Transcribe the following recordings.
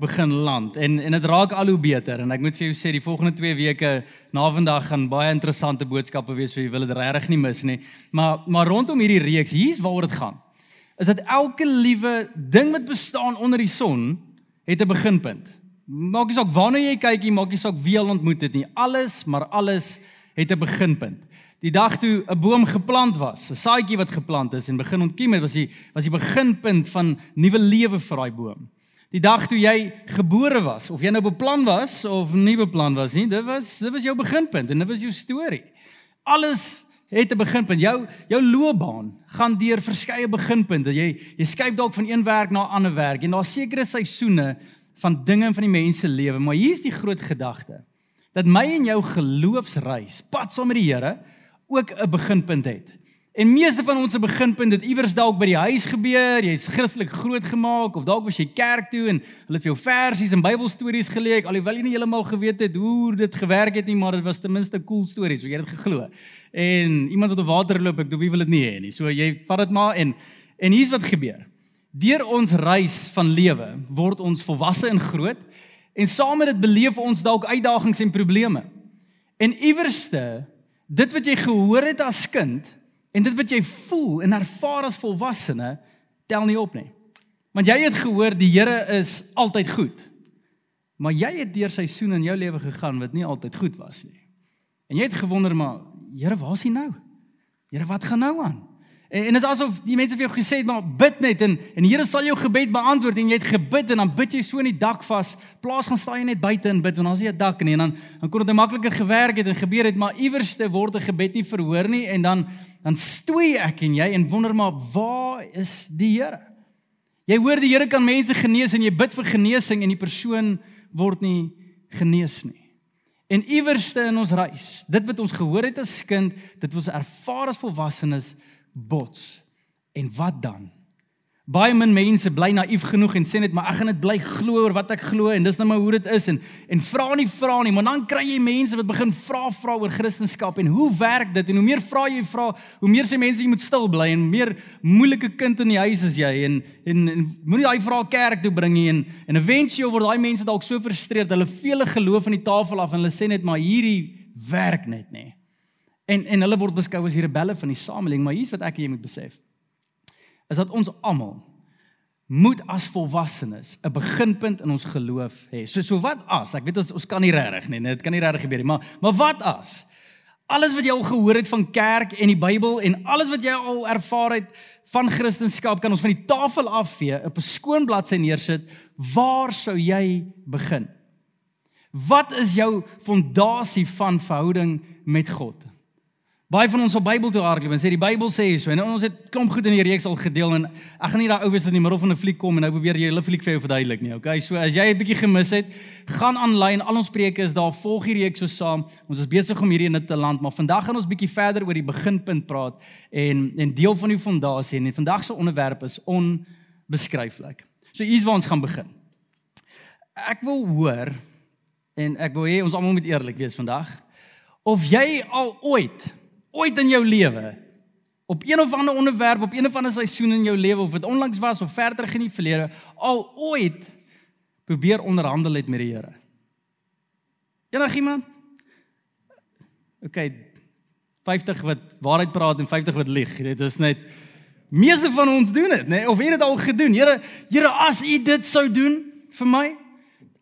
begin land en en dit raak al hoe beter en ek moet vir jou sê die volgende 2 weke na vandag gaan baie interessante boodskappe wees vir jy wil dit regtig nie mis nie. Maar maar rondom hierdie reeks, hier's waaroor dit gaan. Is dat elke liewe ding wat bestaan onder die son het 'n beginpunt. Maak nie saak waarna jy kyk nie, maak nie saak wie jy ontmoet het nie. Alles, maar alles het 'n beginpunt. Die dag toe 'n boom geplant was, 'n saadjie wat geplant is en begin ontkiem het, was die was die beginpunt van nuwe lewe vir daai boom. Die dag toe jy gebore was, of jy nou beplan was of nie beplan was nie, dit was dit was jou beginpunt en dit was jou storie. Alles het 'n beginpunt. Jou jou loopbaan gaan deur verskeie beginpunte. Jy jy skuif dalk van een werk na 'n ander werk en daar's sekere seisoene van dinge van die mense lewe, maar hier's die groot gedagte. Dat my en jou geloofsreis, pad saam met die Here, ook 'n beginpunt het. En meeste van ons se beginpunt het iewers dalk by die huis gebeur. Jy's Christelik grootgemaak of dalk was jy kerk toe en hulle het vir jou versies en Bybelstories geleek, alhoewel jy nie heeltemal geweet het hoe dit gewerk het nie, maar dit was ten minste cool stories, so jy het dit geglo. En iemand wat op water loop, ek dink wie wil dit nie hê nie. So jy vat dit maar en en hier's wat gebeur. Deur ons reis van lewe word ons volwasse en groot en saam met dit beleef ons dalk uitdagings en probleme. En iewerste dit wat jy gehoor het as kind En dit wat jy voel en ervaar as volwassene tel nie op nie. Want jy het gehoor die Here is altyd goed. Maar jy het deur seisoene in jou lewe gegaan wat nie altyd goed was nie. En jy het gewonder maar Here, waar is hy nou? Here, wat gaan nou aan? En, en dit is asof die mense vir jou gesê het maar bid net en en die Here sal jou gebed beantwoord en jy het gebid en dan bid jy so in die dak vas. Plaas gaan staan jy net buite en bid want daar's nie 'n dak nie en dan dan kon dit makliker gewerk het en gebeur het maar iewerste word 'n gebed nie verhoor nie en dan dan stoei ek en jy en wonder maar waar is die Here? Jy hoor die Here kan mense genees en jy bid vir genesing en die persoon word nie genees nie. En iewerste in ons reis, dit wat ons gehoor het as kind, dit wat ons ervaar as volwassenes, bots. En wat dan? Baie min mense bly naïef genoeg en sê net maar ek gaan dit bly glo oor wat ek glo en dis nou maar hoe dit is en en vra nie vra nie, maar dan kry jy mense wat begin vra vra oor Christendom en hoe werk dit en hoe meer vra jy vra, hoe meer sê mense jy moet stil bly en meer moeilike kind in die huis is jy en en, en moenie daai vrae kerk toe bring nie en en eventueel word daai mense dalk so frustreerd, hulle vele geloof van die tafel af en hulle sê net maar hierdie werk net nie. En en hulle word beskou as die rebelle van die samelewing, maar hier's wat ek en jy moet besef. Is dat ons almal moet as volwassenes 'n beginpunt in ons geloof hê. So so wat as? Ek weet ons ons kan nie regtig nie, dit kan nie regtig gebeur nie, maar maar wat as? Alles wat jy al gehoor het van kerk en die Bybel en alles wat jy al ervaar het van Christendom kan ons van die tafel afvee, op 'n skoon bladsy neersit. Waar sou jy begin? Wat is jou fondasie van verhouding met God? Baie van ons op Bybel toe hardloop en sê die Bybel sê so en ons het klomp goed in die reeks al gedeel en ek gaan nie daai ou wees in die middel van 'n fliek kom en nou probeer jy hele fliek vir jou verduidelik nie. Okay, so as jy 'n bietjie gemis het, gaan aanlyn, al ons preke is daar, volg die reeks so saam. Ons is besig om hierdie in te land, maar vandag gaan ons bietjie verder oor die beginpunt praat en en deel van die fondasie en vandag se onderwerp is onbeskryflik. So hier's waar ons gaan begin. Ek wil hoor en ek wil hê ons almal moet eerlik wees vandag. Of jy al ooit ooit in jou lewe op een of ander onderwerp op een of ander seisoen in jou lewe of dit onlangs was of verder in die verlede al ooit probeer onderhandel het met die Here. Enigiemand? OK. 50 wat waarheid praat en 50 wat lieg. Dit is net meeste van ons doen dit, nê? Nee? Of het dit al gedoen? Here, Here, as U dit sou doen vir my,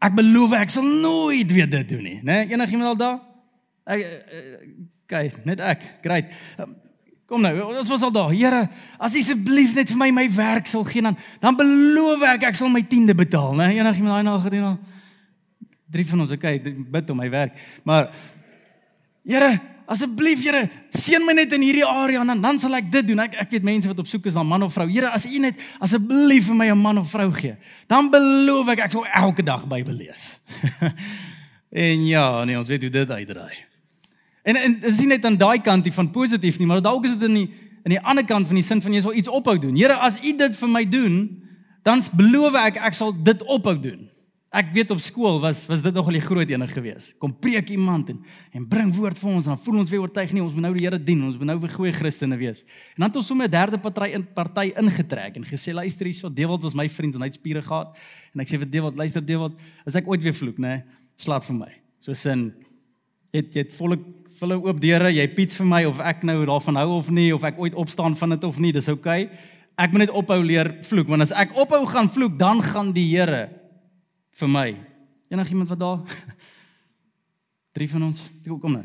ek beloof ek sal nooit weer dit doen nie, nê? Nee? Enigiemand al daar? Ek Okay, net ek. Great. Ehm, kom nou, ons was al daar. Here, as U asseblief net vir my my werk sal gee dan dan beloof ek ek sal my tiende betaal, né? Enigiemand daai nou gedoen al? Drie van ons, okay, bid om my werk. Maar Here, asseblief Here, seën my net in hierdie area en dan, dan sal ek dit doen. Ek ek weet mense wat op soek is na man of vrou. Here, as U net asseblief vir my 'n man of vrou gee, dan beloof ek ek sal elke dag Bybel lees. En ja, nee, ons weet hoe dit uitdraai. En en dit is nie net aan daai kant van positief nie, maar dalk is dit in die in die ander kant van die sin van jy sal iets ophou doen. Here, as U dit vir my doen, dan beloof ek ek sal dit ophou doen. Ek weet op skool was was dit nogal die groot ene gewees. Kom preek iemand en en bring woord vir ons en dan voel ons weer oortuig nie ons moet nou die Here dien, ons moet nou weer goeie Christene wees. En dan het ons sommer 'n derde party in party ingetrek en gesê luister hierso, Dewald was my vriend en hy het spiere gehad en ek sê vir Dewald, luister Dewald, as ek ooit weer vloek, nê, slaat vir my. So sin het jy het volle volle oop deure, jy piets vir my of ek nou daarvan hou of nie of ek ooit opstaan van dit of nie, dis oukei. Okay. Ek moet net ophou leer vloek want as ek ophou gaan vloek, dan gaan die Here vir my. Enigiemand wat daar? Drie van ons. Kom nou.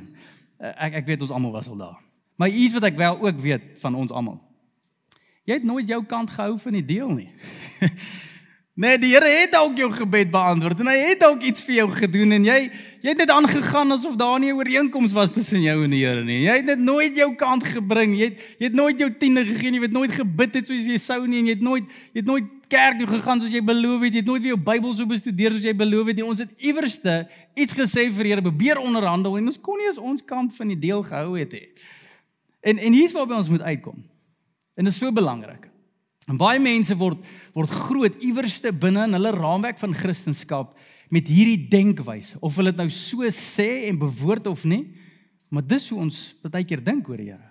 Ek ek weet ons almal was al daar. Maar iets wat ek wel ook weet van ons almal. Jy het nooit jou kant gehou van die deel nie. Nee, die Here het dalk jou gebed beantwoord en hy het dalk iets vir jou gedoen en jy jy het net aangegaan asof daar nie 'n ooreenkoms was tussen jou en die Here nie. Jy het net nooit jou kant gebring. Jy het jy het nooit jou tiende gegee nie. Jy het nooit gebid het soos jy sou nie en jy het nooit jy het nooit kerk toe gegaan soos jy beloof het. Jy het nooit weer jou Bybel so bestudeer soos jy beloof het nie. Ons het iewerste iets gesê vir die Here, probeer onderhandel en ons kon nie eens ons kant van die deel gehou het nie. En en hier's waar ons moet uitkom. En dit is so belangrik. En baie mense word word groot iewerste binne in hulle raamwerk van Christendom met hierdie denkwyse of hulle dit nou so sê en bewoord of nie, maar dis hoe ons baie keer dink oor die Here.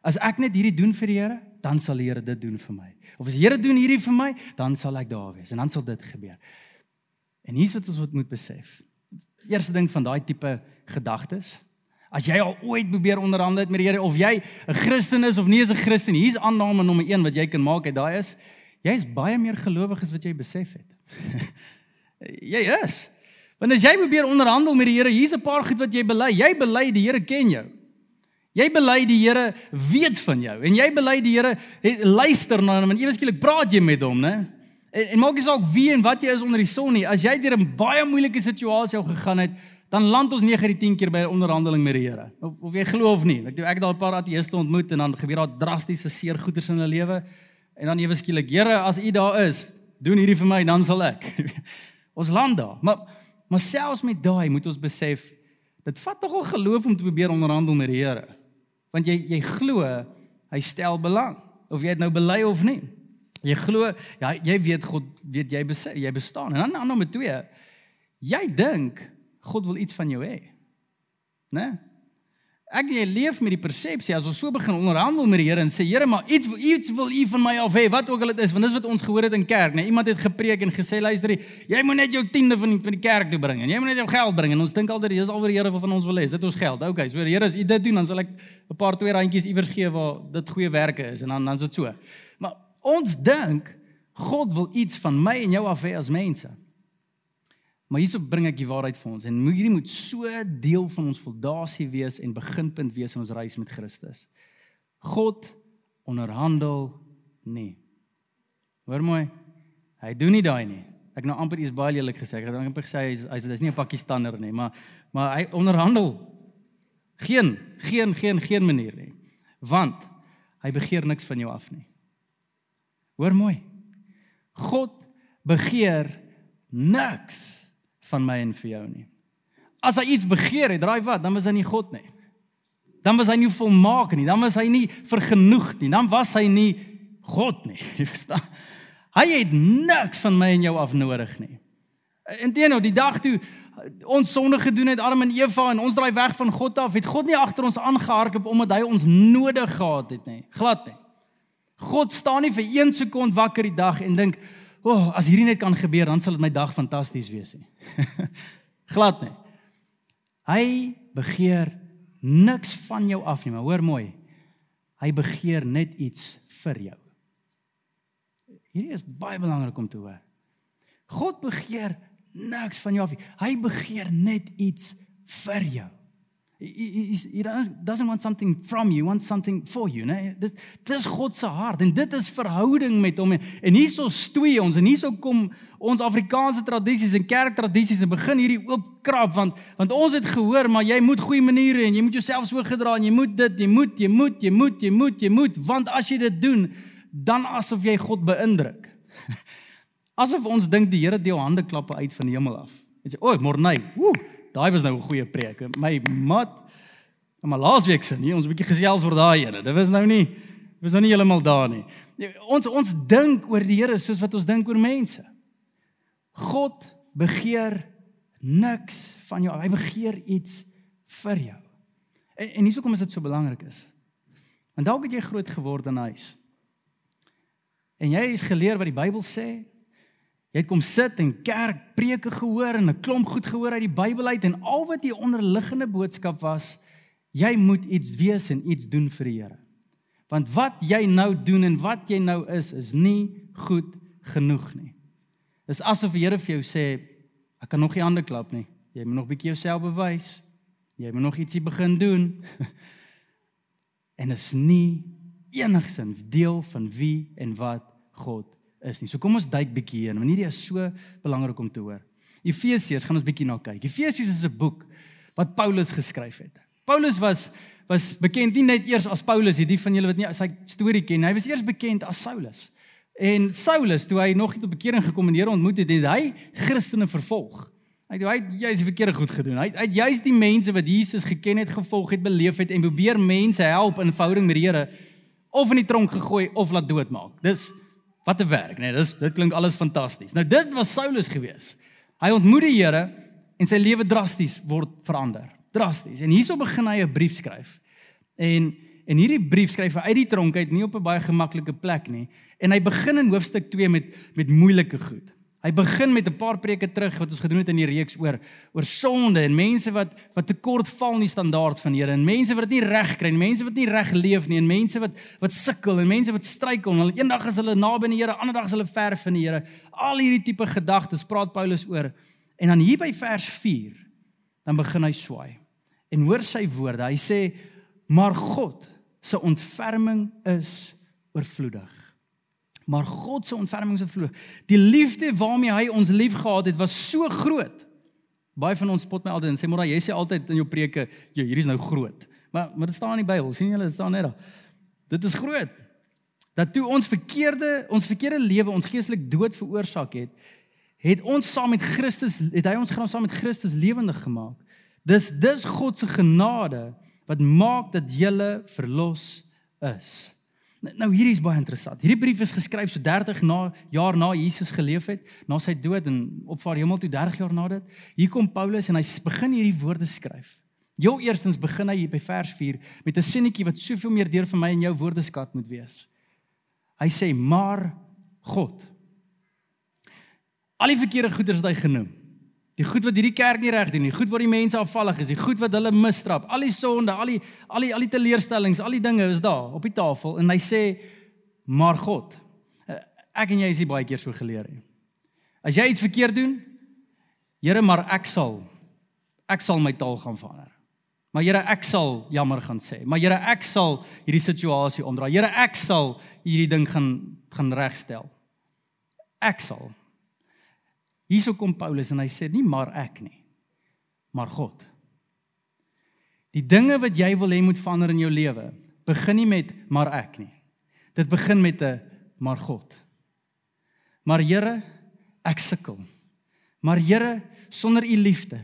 As ek net hierdie doen vir die Here, dan sal die Here dit doen vir my. Of as die Here doen hierdie vir my, dan sal ek daar wees en dan sal dit gebeur. En hier's wat ons moet besef. Eerste ding van daai tipe gedagtes As jy al ooit probeer onderhandel het met die Here of jy 'n Christen is of nie is 'n Christen, hier's aanname nommer 1 wat jy kan maak uit daai is jy is baie meer gelowig as wat jy besef het. jy is. Want as jy probeer onderhandel met die Here, hier's 'n paar goed wat jy bely. Jy bely die Here ken jou. Jy bely die Here weet van jou en jy bely die Here luister na hom en ewe skielik praat jy met hom, né? En, en maak nie saak wie en wat jy is onder die son nie. As jy deur 'n baie moeilike situasie al gegaan het, dan land ons 9 uit die 10 keer by 'n onderhandeling met die Here. Of, of jy glo of nie. Ek het ek al 'n paar ateëste ontmoet en dan gebeur daar drastiese seer goeters in hulle lewe en dan ewe skielik, Here, as U daar is, doen hierdie vir my, dan sal ek. ons land daar. Maar maar selfs met daai moet ons besef dit vat nogal geloof om te probeer onderhandel met die Here. Want jy jy glo hy stel belang of jy dit nou bely of nie. Jy glo ja, jy weet God weet jy besef, jy bestaan. En dan aan nommer 2. Jy dink God wil iets van jou hê. Né? Ek jy leef met die persepsie as ons so begin onderhandel met die Here en sê Here, maar iets iets wil U van my af hê, wat ook al dit is, want dis wat ons gehoor het in kerk, né? Iemand het gepreek en gesê luister, jy moet net jou tiende van die, van die kerk toe bring en jy moet net jou geld bring en ons dink altyd dis al wat die Here van ons wil hê, dit ons geld. Okay, so die Here as U dit doen, dan sal ek 'n paar twee randjies iewers gee waar dit goeie werke is en dan dan's dit so. Maar ons dink God wil iets van my en jou af hê as mense. Maar hierso bring ek die waarheid vir ons en hierdie moet so deel van ons fondasie wees en beginpunt wees in ons reis met Christus. God onderhandel nie. Hoor mooi. Hy doen nie daai nie. Ek nou amper iets baie lelik gesê. Ek het amper gesê hy is hy is nie 'n Pakistaner nie, maar maar hy onderhandel geen geen geen geen manier nie. Want hy begeer niks van jou af nie. Hoor mooi. God begeer niks van my en vir jou nie. As hy iets begeer het, draai wat, dan was hy nie God nie. Dan was hy nie volmaak nie, dan was hy nie vergenoeg nie, dan was hy nie God nie. Jy verstaan? Hy het niks van my en jou af nodig nie. Inteendeel, die dag toe ons sonde gedoen het, Adam en Eva en ons draai weg van God af, het God nie agter ons aangehardloop omdat hy ons nodig gehad het nie. Glad nie. God staan nie vir 1 sekond wakker die dag en dink, "O, oh, as hierdie net kan gebeur, dan sal dit my dag fantasties wees nie." Glad nie. Hy begeer niks van jou af nie, maar hoor mooi. Hy begeer net iets vir jou. Hierdie is baie belangrik om te hoor. God begeer niks van jou af nie. Hy begeer net iets vir jou. He, he doesn't want something from you, wants something for you, né? Dit dis God se hart en dit is verhouding met hom. En hierso stoei ons en hierso kom ons Afrikaanse tradisies en kerktradisies en begin hierdie oop krap want want ons het gehoor maar jy moet goeie maniere en jy moet jouself so gedra en jy moet dit, jy moet, jy moet, jy moet, jy moet, jy moet, want as jy dit doen, dan asof jy God beïndruk. Asof ons dink die Here deel hande klappe uit van die hemel af. En sê, "O, môre, woe, Daai was nou 'n goeie preek. My mat maar laasweek se nie, ons 'n bietjie gesels oor daai ene. Dit was nou nie was nou nie heeltemal daar nie. Ons ons dink oor die Here soos wat ons dink oor mense. God begeer niks van jou. Hy begeer iets vir jou. En, en hierso kom is dit so belangrik is. Want dalk het jy groot geword in huis. En jy is geleer wat die Bybel sê. Jy het kom sit en kerk preke gehoor en 'n klomp goed gehoor uit die Bybel uit en al wat die onderliggende boodskap was, jy moet iets wees en iets doen vir die Here. Want wat jy nou doen en wat jy nou is, is nie goed genoeg nie. Dis asof die Here vir jou sê, ek kan nog nie hande klap nie. Jy moet nog bietjie jouself bewys. Jy moet nog ietsie begin doen. en is nie enigsins deel van wie en wat God is nie. So kom ons duik bietjie in, want hierdie is so belangrik om te hoor. Efesiërs gaan ons bietjie na kyk. Efesiërs is 'n boek wat Paulus geskryf het. Paulus was was bekend nie net eers as Paulus, hierdie van julle wat nie sy storie ken, hy was eers bekend as Saulus. En Saulus, toe hy nog nie tot bekering gekom en die Here ontmoet het, het hy Christene vervolg. Hy het hy jy's die verkeerde goed gedoen. Hy het jy's die mense wat Jesus geken het, gevolg het, beleef het en probeer mense help in verhouding met die Here of in die tronk gegooi of laat doodmaak. Dis wat 'n werk, nee, dis dit klink alles fantasties. Nou dit was Saulus gewees. Hy ontmoet die Here en sy lewe drasties word verander. Drasties. En hierso begin hy 'n brief skryf. En en hierdie brief skryf hy uit die tronk uit, nie op 'n baie gemaklike plek nie. En hy begin in hoofstuk 2 met met moeilike goed. Hy begin met 'n paar preke terug wat ons gedoen het in die reeks oor oor sonde en mense wat wat tekort val in die standaard van Here en mense wat dit nie reg kry nie, mense wat nie reg leef nie en mense wat wat sukkel en mense wat struikel. Hulle eendag is hulle naby aan die Here, ander dag is hulle ver van die Here. Al hierdie tipe gedagtes praat Paulus oor. En dan hier by vers 4 dan begin hy swaai. En hoor sy woorde. Hy sê: "Maar God se ontferming is oorvloedig." Maar God se ontferming se vloeg. Die liefde waarmee hy ons liefgehad het was so groot. Baie van ons spot my altyd en sê môre jy sê altyd in jou preke, jy hierdie is nou groot. Maar maar dit staan in die Bybel, sien julle, dit staan net daar. Dit is groot. Dat toe ons verkeerde, ons verkeerde lewe ons geestelik dood veroorsaak het, het ons saam met Christus, het hy ons saam met Christus lewendig gemaak. Dis dis God se genade wat maak dat jy verlos is. Nou hierdie is baie interessant. Hierdie brief is geskryf so 30 na jaar na Jesus geleef het, na sy dood en opvaar hemel toe 30 jaar na dit. Hier kom Paulus en hy begin hierdie woorde skryf. Jou eerstens begin hy hier by vers 4 met 'n sinnetjie wat soveel meer deur vir my en jou woordeskat moet wees. Hy sê: "Maar God." Al die verkeerde goeders wat hy genoem. Die goed wat hierdie kerk nie reg doen nie, goed waar die mense afvallig is, die goed wat hulle misstrap, al die sonde, al die al die al die teleurstellings, al die dinge is daar op die tafel en hy sê maar God. Eh, ek en jy is hier baie keer so geleer hè. As jy iets verkeerd doen, Here, maar ek sal ek sal my taal gaan verander. Maar Here, ek sal jammer gaan sê. Maar Here, ek sal hierdie situasie omdraai. Here, ek sal hierdie ding gaan gaan regstel. Ek sal Hierso kom Paulus en hy sê nie maar ek nie, maar God. Die dinge wat jy wil hê moet verander in jou lewe, begin nie met maar ek nie. Dit begin met 'n maar God. Maar Here, ek sukkel. Maar Here, sonder u liefde.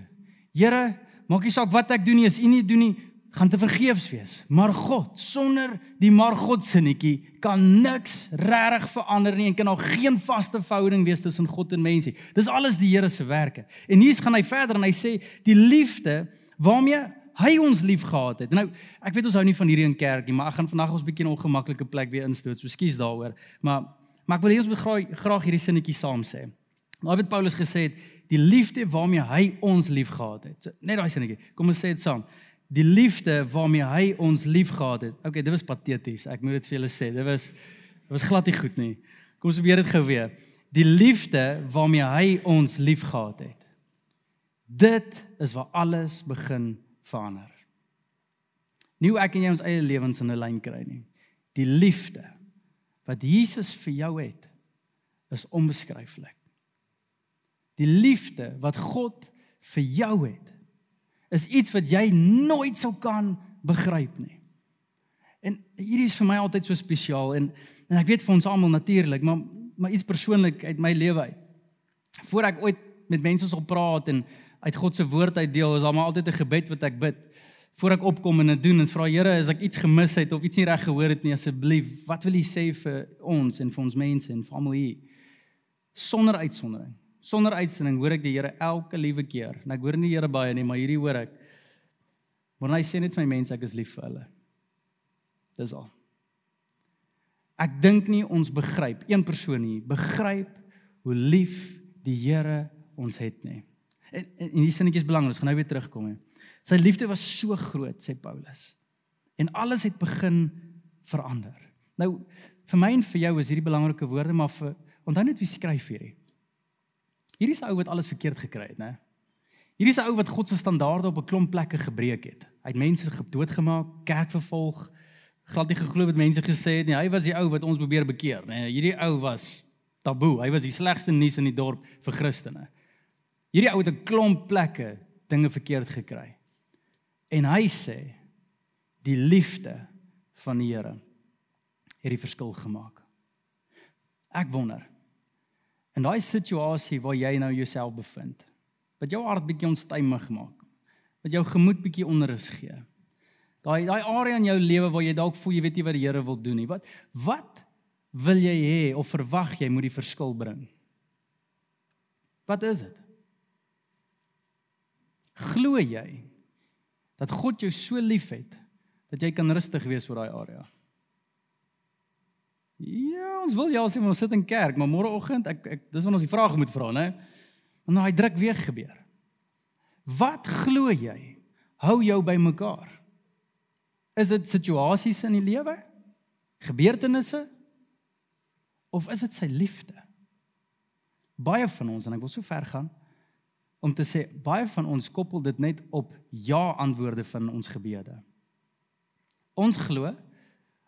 Here, maak nie saak wat ek doen nie, as u nie doen nie, gaan te vergeefs wees. Maar God, sonder die maar God sinnetjie, kan niks regtig verander nie en kan daar geen vaste verhouding wees tussen God en mense. Dis alles die Here se werke. En hier gaan hy verder en hy sê die liefde waarmee hy ons liefgehad het. Nou, ek weet ons hou nie van hierdie in kerk nie, maar ek gaan vandag ons bietjie 'n ongemaklike plek weer instoot. So skuis daaroor. Maar maar ek wil hê ons moet graag hierdie sinnetjie saam sê. Nou het Paulus gesê het die liefde waarmee hy ons liefgehad het. So, net daai sinnetjie. Kom ons sê dit saam die liefde waarmee hy ons liefgehad het. Okay, dit was pateties. Ek moet dit vir julle sê. Dit was dit was glad nie goed nie. Kom ons probeer dit gou weer. Die liefde waarmee hy ons liefgehad het. Dit is waar alles begin verander. Nie hoe ek en jy ons eie lewens in 'n lyn kry nie. Die liefde wat Jesus vir jou het is onbeskryflik. Die liefde wat God vir jou het is iets wat jy nooit sou kan begryp nie. En hierdie is vir my altyd so spesiaal en en ek weet vir ons almal natuurlik, maar maar iets persoonlik uit my lewe uit. Voordat ek ooit met mense sal praat en uit God se woord uit deel, is daar maar altyd 'n gebed wat ek bid voor ek opkom en dit doen en vra Here, as ek iets gemis het of iets nie reg gehoor het nie, asseblief, wat wil U sê vir ons en vir ons mense en vir almal hier? Sonder uitsondering. Sonder uitsondering hoor ek die Here elke liewe keer. En ek hoor nie die Here baie nie, maar hierdie hoor ek. Maar hy sê net vir my mense ek is lief vir hulle. Dis al. Ek dink nie ons begryp een persoon nie begryp hoe lief die Here ons het nie. En, en, en hier sinnetjie is belangrik, ons gaan nou weer terugkom hè. Sy liefde was so groot, sê Paulus. En alles het begin verander. Nou vir my en vir jou is hierdie belangrike woorde, maar vir onthou net wie skryf hierdie. Hierdie is 'n ou wat alles verkeerd gekry het, né? Hierdie is 'n ou wat God se standaarde op 'n klomp plekke gebreek het. Hy het mense doodgemaak, kerk vervolg, glad nie geglo wat mense gesê het nie. Hy was die ou wat ons probeer bekeer. Nee, hierdie ou was taboe. Hy was die slegste nuus in die dorp vir Christene. Hierdie ou het 'n klomp plekke dinge verkeerd gekry. En hy sê die liefde van die Here het die verskil gemaak. Ek wonder in daai situasie waar jy nou jouself bevind, wat jou hart bietjie onstuimig maak, wat jou gemoed bietjie onrus gee. Daai daai area in jou lewe waar jy dalk voel jy weet nie wat die Here wil doen nie. Wat wat wil jy hê of verwag jy moet die verskil bring? Wat is dit? Glo jy dat God jou so liefhet dat jy kan rustig wees oor daai area? Ja, ons wil ja sê ons sit in kerk, maar môreoggend ek ek dis wanneer ons die vrae moet vra, né? Want nou hy druk weer gebeur. Wat glo jy hou jou by mekaar? Is dit situasies in die lewe? Gebeurtenisse? Of is dit sy liefde? Baie van ons en ek wil so ver gaan om te sê baie van ons koppel dit net op ja antwoorde van ons gebede. Ons glo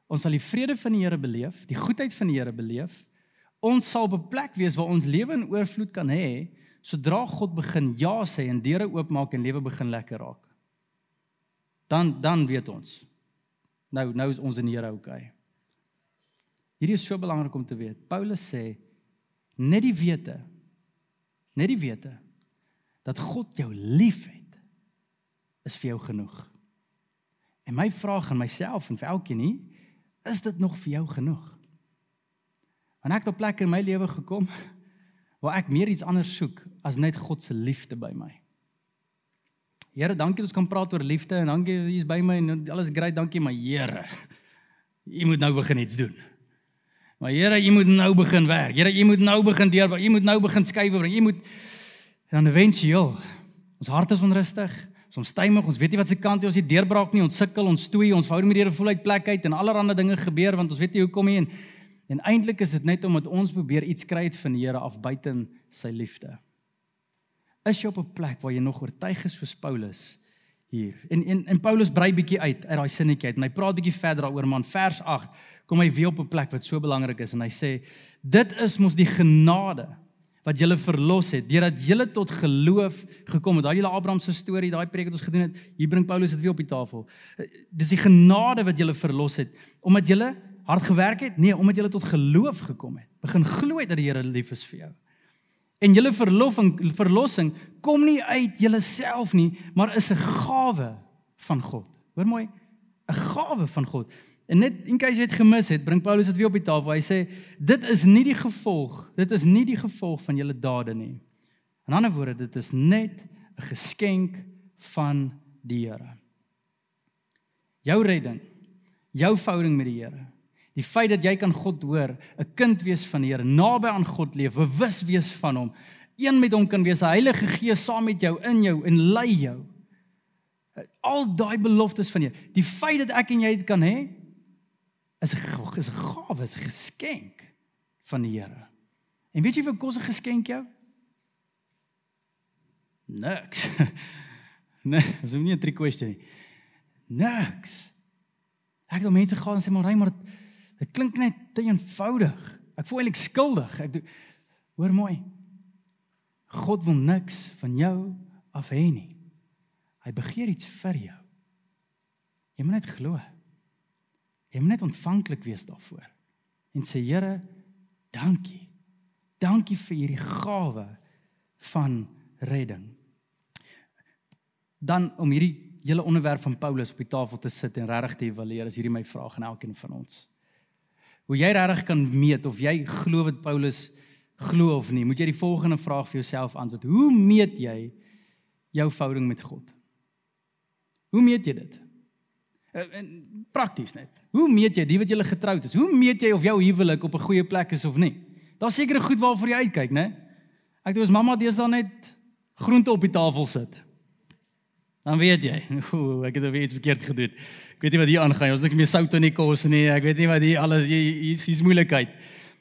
ons sal die vrede van die Here beleef, die goedheid van die Here beleef. Ons sal op 'n plek wees waar ons lewe in oorvloed kan hê sodra God begin ja sê en deure oopmaak en lewe begin lekker raak. Dan dan weet ons Nou nou is ons in die Here okay. Hierdie is so belangrik om te weet. Paulus sê net die wete net die wete dat God jou liefhet is vir jou genoeg. En my vraag aan myself en vir elkeen nie, is dit nog vir jou genoeg? Want ek het op plekke in my lewe gekom waar ek meer iets anders soek as net God se liefde by my. Here, dankie dat ons kan praat oor liefde en dankie dat U is by my en alles great, dankie, maar Here, U moet nou begin iets doen. Maar Here, U moet nou begin werk. Here, U moet nou begin deur, U moet nou begin skuif bring. U moet dan eventueel ons hart is onrustig, ons omstuimig, ons weet nie wat se kant ons hier deurbraak nie, ons sukkel, ons stoei, ons verhouding met die Here voel uit plek uit en allerlei dinge gebeur want ons weet nie hoekom nie en en eintlik is dit net omdat ons probeer iets kry uit van die Here af buiten sy liefde is jy op 'n plek waar jy nog oortuig is soos Paulus hier. En en en Paulus brei bietjie uit uit daai sinnetjie uit en hy praat bietjie verder daaroor man vers 8 kom hy weer op 'n plek wat so belangrik is en hy sê dit is mos die genade wat julle verlos het deurdat julle tot geloof gekom het. Daai julle Abraham se storie, daai preek wat ons gedoen het, hier bring Paulus dit weer op die tafel. Dis die genade wat julle verlos het omdat julle hard gewerk het? Nee, omdat julle tot geloof gekom het. Begin glo dat die Here lief is vir jou. En julle verlossing verlossing kom nie uit julleself nie, maar is 'n gawe van God. Hoor mooi, 'n gawe van God. En net in case jy dit gemis het, bring Paulus dit weer op die tafel. Hy sê dit is nie die gevolg, dit is nie die gevolg van julle dade nie. In ander woorde, dit is net 'n geskenk van die Here. Jou redding, jou verhouding met die Here Die feit dat jy kan God hoor, 'n kind wees van die Here, naby aan God leef, bewus wees van hom, een met hom kan wees, 'n Heilige Gees saam met jou in jou en lei jou. Al daai beloftes van jou. Die feit dat ek en jy dit kan hê, is 'n is 'n gawe, is 'n geskenk van die Here. En weet jy vir kos 'n geskenk jou? Niks. Nee, dis nie 'n trick question nie. Niks. Ek het mense gaan sê maar ry maar Dit klink net te eenvoudig. Ek voel eintlik skuldig. Ek doen Hoor mooi. God wil niks van jou af hê nie. Hy begeer iets vir jou. Jy moet net glo. Jy moet net ontvanklik wees daarvoor. En sê Here, dankie. Dankie vir hierdie gawe van redding. dan om hierdie hele onderwerp van Paulus op die tafel te sit en regtig te evalueer, is hierdie my vraag aan elkeen van ons. Hoe jy regtig kan meet of jy glo wat Paulus glo of nie, moet jy die volgende vraag vir jouself antwoord. Hoe meet jy jou verhouding met God? Hoe meet jy dit? Eh, prakties net. Hoe meet jy die wat julle getroud is? Hoe meet jy of jou huwelik op 'n goeie plek is of nie? Daar's sekere goed waarvoor jy uitkyk, né? Ek dink ons mamma deesdae net groente op die tafel sit. Dan weet jy, o, ek het weer iets verkeerd gedoen. Ek weet nie wat hier aangaan nie. Ons het nie meer sout in die kos nie. Ek weet nie wat hier alles hier is moeilikheid.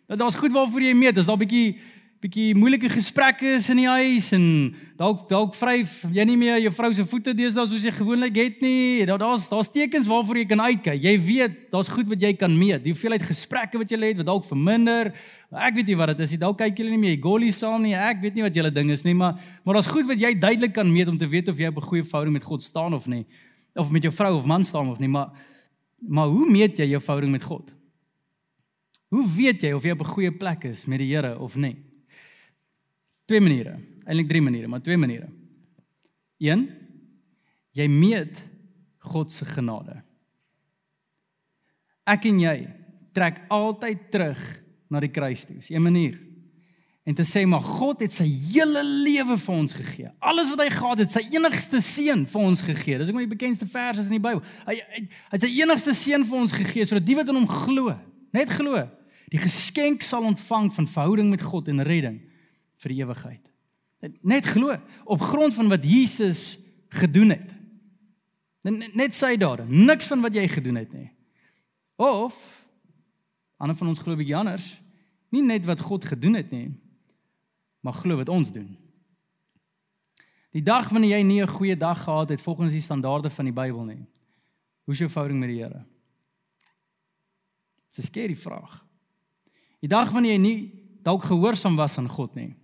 Daar's goed waarvoor jy meet. Is daar 'n bietjie bietjie moeilike gesprekke is in die huis en dalk dalk vryf jy nie meer jou vrou se voete deesdae soos jy gewoonlik het nie. Daar daar's daar's tekens waarvoor jy kan uitkyk. Jy weet, daar's goed wat jy kan meet. Die hoeveelheid gesprekke wat jy het wat dalk verminder. Ek weet nie wat dit is nie. Dalk kyk julle nie meer golly saam nie. Ek weet nie wat julle ding is nie, maar maar daar's goed wat jy duidelik kan meet om te weet of jy op 'n goeie verhouding met God staan of nie. Of met jou vrou of man staan of nie, maar maar hoe meet jy jou verhouding met God? Hoe weet jy of jy op 'n goeie plek is met die Here of nie? Twee maniere. Eintlik drie maniere, maar twee maniere. Een, jy meet God se genade. Ek en jy trek altyd terug na die kruis toe. Dis 'n manier. En te sê maar God het sy hele lewe vir ons gegee. Alles wat hy gehad het, sy enigste seun vir ons gegee. Dis ook my bekendste vers is in die Bybel. Hy hy het sy enigste seun vir ons gegee sodat die wat in hom glo, net glo, die geskenk sal ontvang van verhouding met God en redding vir die ewigheid. Net glo op grond van wat Jesus gedoen het. Net sy dade, niks van wat jy gedoen het nie. Of ander van ons glo bietjie anders, nie net wat God gedoen het nie, maar glo wat ons doen. Die dag wanneer jy nie 'n goeie dag gehad het volgens die standaarde van die Bybel nie. Hoe is jou verhouding met die Here? Dis 'n skerry vraag. Die dag wanneer jy nie dalk gehoorsaam was aan God nie.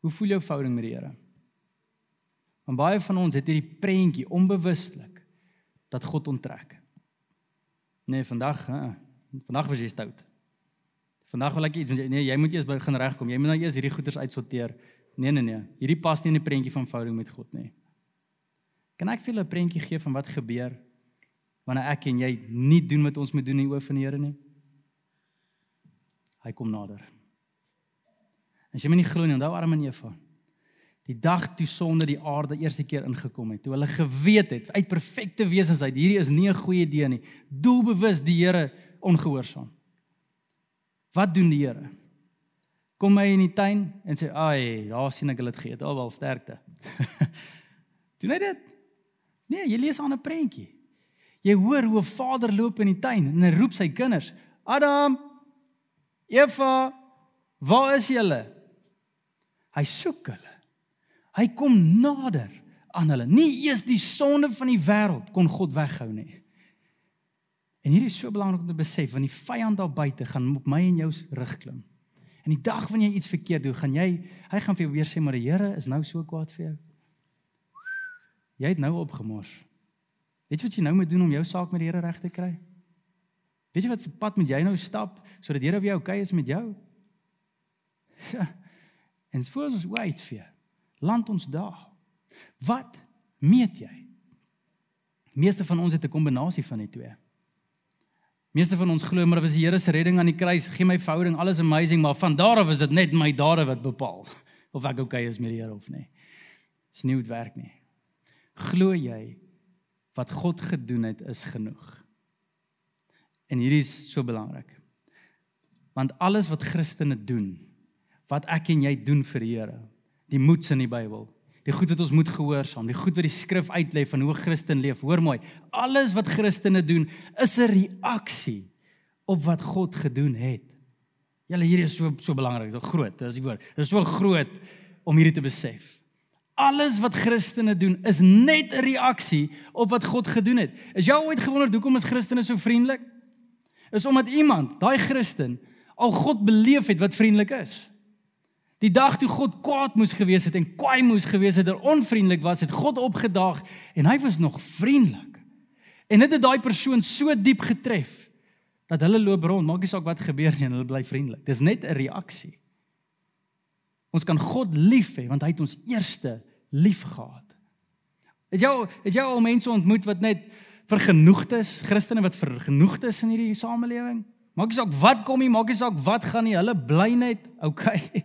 Hoe voel jou verhouding met die Here? Want baie van ons het hierdie prentjie onbewustelik dat God onttrek. Nee, vandag, hè. Vandag was jy stout. Vandag wil ek iets nee, jy moet eers begin regkom. Jy moet nou eers hierdie goeders uitsorteer. Nee, nee, nee. Hierdie pas nie in die prentjie van verhouding met God nie. Kan ek vir julle 'n prentjie gee van wat gebeur wanneer ek en jy nie doen wat ons moet doen in die oë van die Here nie? Hy kom nader. As jy my nie glo nie, onthou Adam en Eva. Die dag toe sonde die aarde eerste keer ingekom het, toe hulle geweet het uit perfekte wesens uit hierdie is nie 'n goeie idee nie. Doelbewus die Here ongehoorsaam. Wat doen die Here? Kom hy in die tuin en sê, "Ai, daar sien ek hulle het geëet, alwel sterkte." doen hy dit? Nee, jy lees aan 'n prentjie. Jy hoor hoe 'n vader loop in die tuin en hy roep sy kinders, "Adam, Eva, waar is julle?" Hy soek hulle. Hy kom nader aan hulle. Nie eers die sonde van die wêreld kon God weghou nie. En hier is so belangrik om te besef want die vyand daar buite gaan op my en jou rug klim. En die dag wanneer jy iets verkeerd doen, gaan jy hy gaan vir jou weer sê maar die Here is nou so kwaad vir jou. Jy het nou opgemors. Weet jy wat jy nou moet doen om jou saak met die Here reg te kry? Weet jy wat se pad moet jy nou stap sodat die Here weer oukei is met jou? En voor ons uitvee, land ons daar. Wat meet jy? Meeste van ons het 'n kombinasie van die twee. Meeste van ons glo maar dit was die Here se redding aan die kruis, gee my verhouding, alles amazing, maar van daar af is dit net my dade wat bepaal of ek okay is met die Here of nie. Dis nie hoe dit werk nie. Glo jy wat God gedoen het is genoeg? En hierdie is so belangrik. Want alles wat Christene doen, wat ek en jy doen vir die Here. Die moeds in die Bybel. Die goed wat ons moet gehoorsaam, die goed wat die skrif uitlê van hoe 'n Christen leef. Hoor mooi, alles wat Christene doen is 'n reaksie op wat God gedoen het. Julle hier is so so belangrik, so groot, dis die woord. Dit is so groot om hierdie te besef. Alles wat Christene doen is net 'n reaksie op wat God gedoen het. Is jy ooit gewonder hoekom is Christene so vriendelik? Is omdat iemand, daai Christen, al God beleef het wat vriendelik is. Die dag toe God kwaad moes gewees het en kwaai moes gewees het en onvriendelik was, het God opgedaag en hy was nog vriendelik. En dit het daai persoon so diep getref dat hulle loop rond, maak nie saak wat gebeur nie, hulle bly vriendelik. Dis net 'n reaksie. Ons kan God lief hê want hy het ons eerste lief gehad. Het jy het jy al mense ontmoet wat net vergenoegdes, Christene wat vergenoegdes in hierdie samelewing? Maak nie saak wat kom nie, maak nie saak wat gaan nie, hulle bly net okay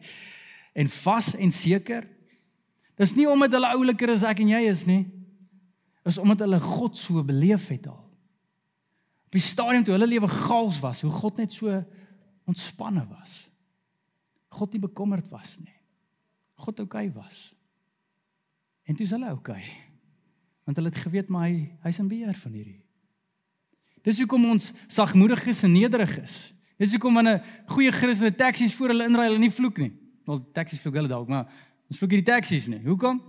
en vas en seker. Dis nie omdat hulle ouliker as ek en jy is nie. Is omdat hulle God so beleef het al. Op die stadium toe hulle lewe gaals was, hoe God net so ontspanne was. God nie bekommerd was nie. God oukei okay was. En toe is hulle oukei. Okay. Want hulle het geweet maar hy hy's in beheer van hierdie. Dis hoekom ons sagmoedig is en nederig is. Dis hoekom wanneer goeie Christene taksies voor hulle inry, hulle nie vloek nie. Wel taksies vloek hulle dalk, maar ons vloek hierdie taksies nie. Hoekom?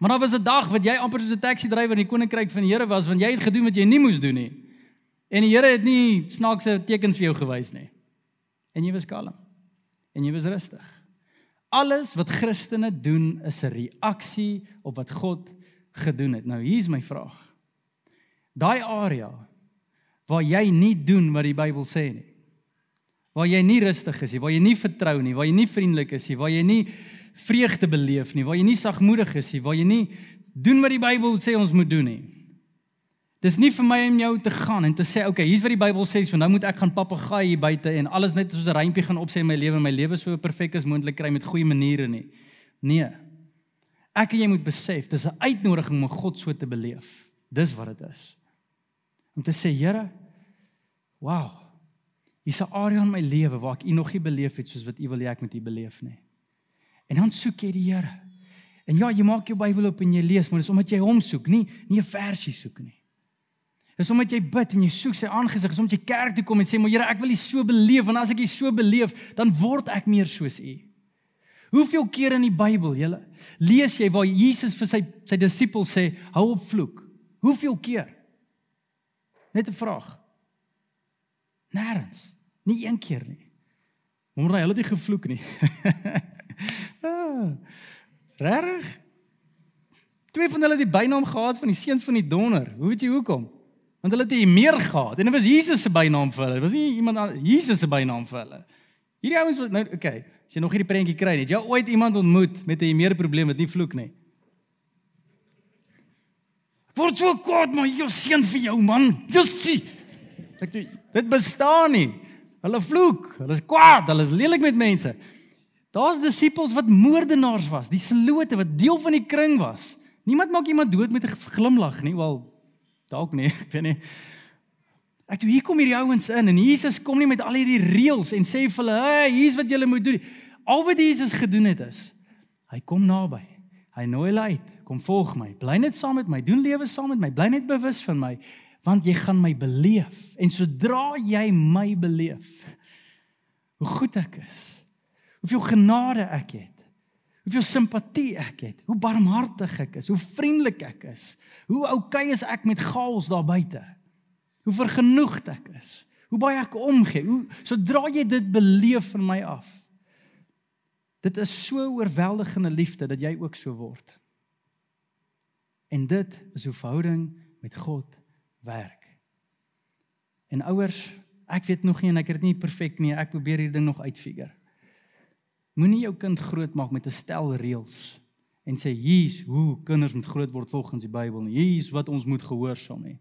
Want daar was 'n dag wat jy amper soos 'n taxi drywer in die koninkryk van die Here was, want jy het gedoen wat jy nie moes doen nie. En die Here het nie snaakse tekens vir jou gewys nie. En jy was kalm. En jy was rustig. Alles wat Christene doen is 'n reaksie op wat God gedoen het. Nou hier is my vraag. Daai area waar jy nie doen wat die Bybel sê nie. Waar jy nie rustig is nie, waar jy nie vertrou nie, waar jy nie vriendelik is nie, waar jy nie vreugde beleef nie, waar jy nie sagmoedig is nie, waar jy nie doen wat die Bybel sê ons moet doen nie. Dis nie vir my om jou te gaan en te sê, "Oké, okay, hier's wat die Bybel sê, so nou moet ek gaan papegaai hier buite en alles net soos 'n reimpie gaan opsê in my lewe en my lewe so perfek as moontlik kry met goeie maniere nie." Nee. Ek en jy moet besef, dis 'n uitnodiging om God so te beleef. Dis wat dit is. Om te sê, Here, wow. Hier's 'n area in my lewe waar ek U nog nie beleef het soos wat U wil hê ek moet U beleef nie. En dan soek jy die Here. En ja, jy maak jou Bybel op en jy lees, maar dis omdat jy hom soek, nie nie 'n versie soek nie. Dis omdat jy bid en jy soek sy aangesig, is omdat jy kerk toe kom en sê, "Maar Here, ek wil U so beleef, want as ek U so beleef, dan word ek meer soos U." Hoeveel keer in die Bybel, julle, lees jy waar Jesus vir sy sy disippels sê, "Hou op vloek." Hoeveel keer? Net 'n vraag. Nêrens. Nie een keer nie. Môre hulle het nie gevloek nie. ah, Regtig? Twee van hulle het die bynaam gehad van die seuns van die donder. Hoe weet jy hoekom? Want hulle het nie meer gehad en dit was Jesus se bynaam vir hulle. Dit was nie iemand anders Jesus se bynaam vir hulle. Hierdie ouens wat nou okay, as jy nog hierdie prentjie kry, het jy ooit iemand ontmoet met 'n meer probleem wat nie vloek nie? Word so kwaad maar jy seën vir jou man. Jussie. Ek sê dit bestaan nie. Hulle vloek, hulle is kwaad, hulle is lelik met mense. Daar's disippels wat moordenaars was, die selote wat deel van die kring was. Niemand maak iemand dood met 'n glimlag nie, wel dalk nie, ek weet nie. Ek sê hier kom hierdie ouens in en Jesus kom nie met al hierdie reëls en sê vir hulle, "Hey, hier's wat julle moet doen." Al wat Jesus gedoen het is, hy kom naby. Hy nooi hulle uit, kom volg my. Bly net saam met my, doen lewe saam met my, bly net bewus van my, want jy gaan my beleef. En sodra jy my beleef, hoe goed ek is, hoeveel genade ek het, hoeveel simpatie ek het, hoe barmhartig ek is, hoe vriendelik ek is, hoe oukei is ek met chaos daar buite. Hoe vergenoegd ek is, hoe baie ek omgee, hoe sodra jy dit beleef van my af, Dit is so oorweldigende liefde dat jy ook so word. En dit is hoe verhouding met God werk. En ouers, ek weet nog nie en ek het dit nie perfek nie, ek probeer hierdie ding nog uitfigure. Moenie jou kind grootmaak met 'n stel reëls en sê hier's hoe kinders moet groot word volgens die Bybel nie. Hier's wat ons moet gehoorsaam nie.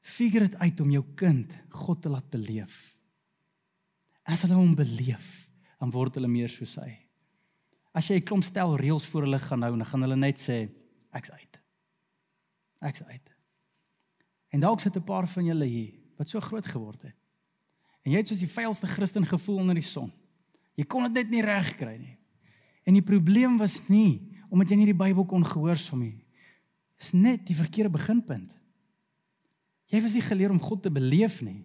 Figure dit uit om jou kind God te laat beleef. As hulle hom beleef, dan word hulle meer soos hy. As jy 'n klomp stel reëls voor hulle gaan hou, dan gaan hulle net sê ek's uit. Ek's uit. En dalk sit 'n paar van julle hier wat so groot geword het. En jy het soos die vuilste Christen gevoel onder die son. Jy kon dit net nie reg kry nie. En die probleem was nie omdat jy nie die Bybel kon gehoorsaam nie. Dis net die verkeerde beginpunt. Jy was nie geleer om God te beleef nie.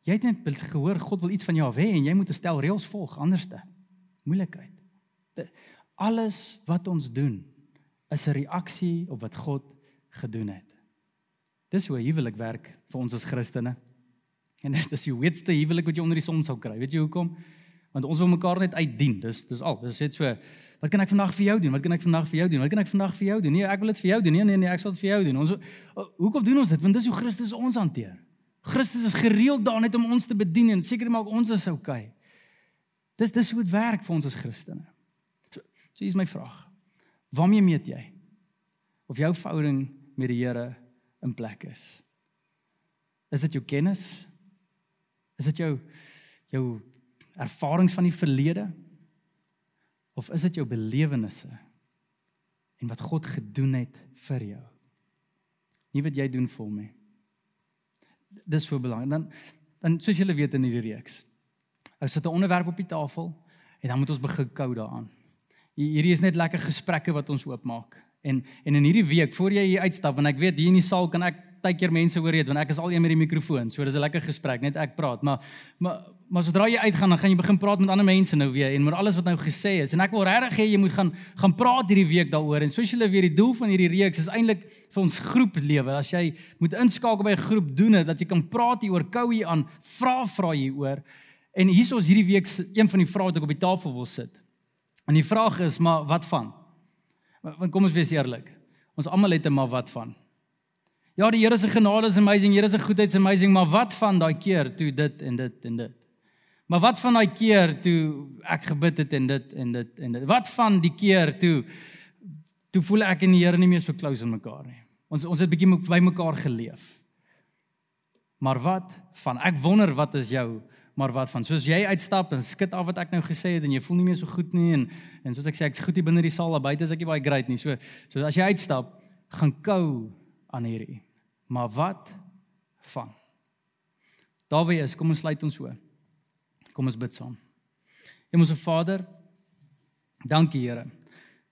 Jy het net gehoor God wil iets van jou hê en jy moet 'n stel reëls volg anderste. Moeilikheid alles wat ons doen is 'n reaksie op wat God gedoen het. Dis hoe huwelik werk vir ons as Christene. En dit is die wetste huwelik wat jy onder die son sou kry. Weet jy hoekom? Want ons wil mekaar net uitdien. Dis dis al. Dis net so. Wat kan ek vandag vir jou doen? Wat kan ek vandag vir jou doen? Wat kan ek vandag vir jou doen? Nee, ek wil dit vir jou doen. Nee, nee, nee, ek sal dit vir jou doen. Ons hoekom doen ons dit? Want dis hoe Christus ons hanteer. Christus is gereeld daar net om ons te bedien en seker maak ons is oukei. Dis dis hoe dit werk vir ons as Christene. So hier is my vraag. Waarmee meet jy? Of jou verhouding met die Here in plek is. Is dit jou kennis? Is dit jou jou ervarings van die verlede? Of is dit jou belewennisse en wat God gedoen het vir jou? Nie wat jy doen vir hom nie. Dis so belangrik. Dan dan soos julle weet in hierdie reeks. Ons sit 'n onderwerp op die tafel en dan moet ons begin kou daaraan. Hierdie is net lekker gesprekke wat ons oopmaak. En en in hierdie week voor jy hier uitstap want ek weet hier in die saal kan ek baie keer mense hoor eet want ek is al een met die mikrofoon. So dis 'n lekker gesprek, net ek praat, maar maar maar sodra jy uitgaan dan gaan jy begin praat met ander mense nou weer en oor alles wat nou gesê is. En ek wil regtig hê jy moet gaan gaan praat hierdie week daaroor. En soos julle weet, die doel van hierdie reeks is eintlik vir ons groeplewe. As jy moet inskakel by 'n groep doen dit dat jy kan praat hier oor kou hier aan, vra vra hier oor. En hier is hierdie week een van die vrae wat ek op die tafel wil sit. En die vraag is maar wat van? Want kom ons wees eerlik. Ons almal het 'n maar wat van. Ja, die Here se genade is amazing, Here se goedheid is amazing, maar wat van daai keer toe dit en dit en dit? Maar wat van daai keer toe ek gebid het en dit en dit en dit? Wat van die keer toe toe voel ek en die Here nie meer so close aan mekaar nie? Ons ons het bietjie by mekaar geleef. Maar wat van ek wonder wat is jou maar wat van soos jy uitstap en skit af wat ek nou gesê het en jy voel nie meer so goed nie en en soos ek sê ek's goed hier binne die saal, buite is ek nie baie great nie. So so as jy uitstap, gaan kou aan hierdie. Maar wat van? Daar wie is, kom ons sluit ons so. Kom ons bid saam. Hemelse Vader, dankie Here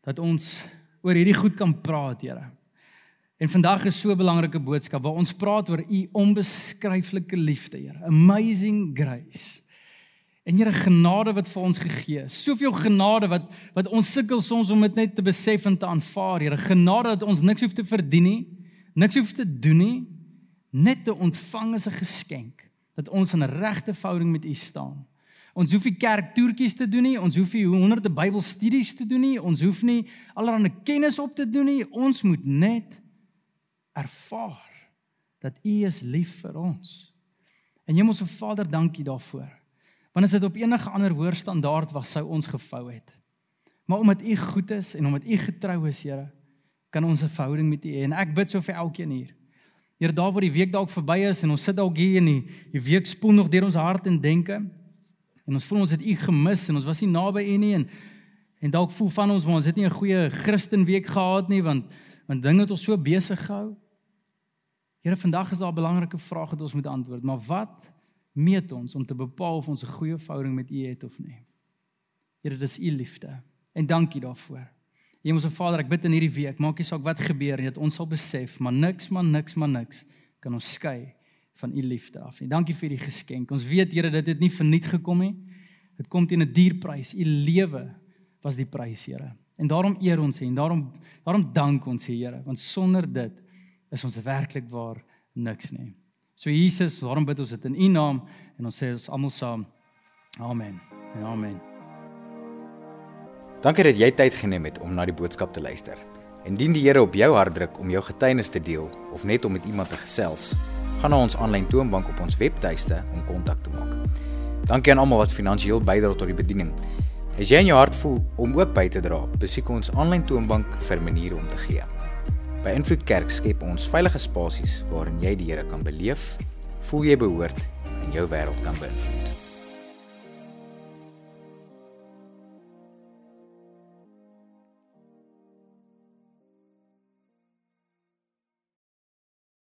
dat ons oor hierdie goed kan praat, Here. En vandag is so 'n belangrike boodskap waar ons praat oor u onbeskryflike liefde, Here. Amazing grace. En Here genade wat vir ons gegee is. Soveel genade wat wat ons sukkel soms om dit net te besef en te aanvaar, Here. Genade dat ons niks hoef te verdien nie, niks hoef te doen nie, net te ontvang as 'n geskenk. Dat ons in 'n regte verhouding met U staan. Ons hoef nie kerktoertjies te doen nie, ons hoef nie honderde Bybelstudies te doen nie, ons hoef nie allerlei kennis op te doen nie. Ons moet net ervaar dat U is lief vir ons. En Hemelse Vader, dankie daarvoor. Want as dit op enige ander hoër standaard was, sou ons gevou het. Maar omdat U goed is en omdat U getrou is, Here, kan ons 'n verhouding met U hê. En ek bid so vir elkeen hier. Here, daar waar die week dalk verby is en ons sit dalk hier en die, die week spoel nog deur ons hart en denke en ons voel ons het U gemis en ons was nie naby U nie en en dalk voel van ons maar ons het nie 'n goeie Christenweek gehad nie want want dinge het ons so besig gehou. Here, vandag is daar 'n belangrike vraag wat ons moet antwoord, maar wat meet ons om te bepaal of ons 'n goeie verhouding met U het of nie? Here, dis U liefde. En dankie daarvoor. Hemelse Vader, ek bid in hierdie week, maak nie saak wat gebeur nie, dat ons sal besef, maar niks, maar niks, maar niks kan ons skei van U liefde af nie. Dankie vir die geskenk. Ons weet, Here, dit het nie verniet gekom nie. Dit kom teen 'n duur prys. U lewe was die prys, Here. En daarom eer ons U en daarom daarom dank ons U, Here, want sonder dit is ons werklik waar niks nie. So Jesus, waarom bid ons dit in U naam en ons sê ons almal saam. Amen. En amen. Dankie dat jy tyd geneem het om na die boodskap te luister. Indien die Here op jou hart druk om jou getuienis te deel of net om met iemand te gesels, gaan na ons aanlyn toonbank op ons webtuiste om kontak te maak. Dankie aan almal wat finansiëel bydra tot die bediening. As jy in jou hart voel om ook by te dra, besoek ons aanlyn toonbank vir maniere om te gee. By Invloed Kerk skep ons veilige spasies waarin jy die Here kan beleef, voel jy behoort en jou wêreld kan beïnvloed.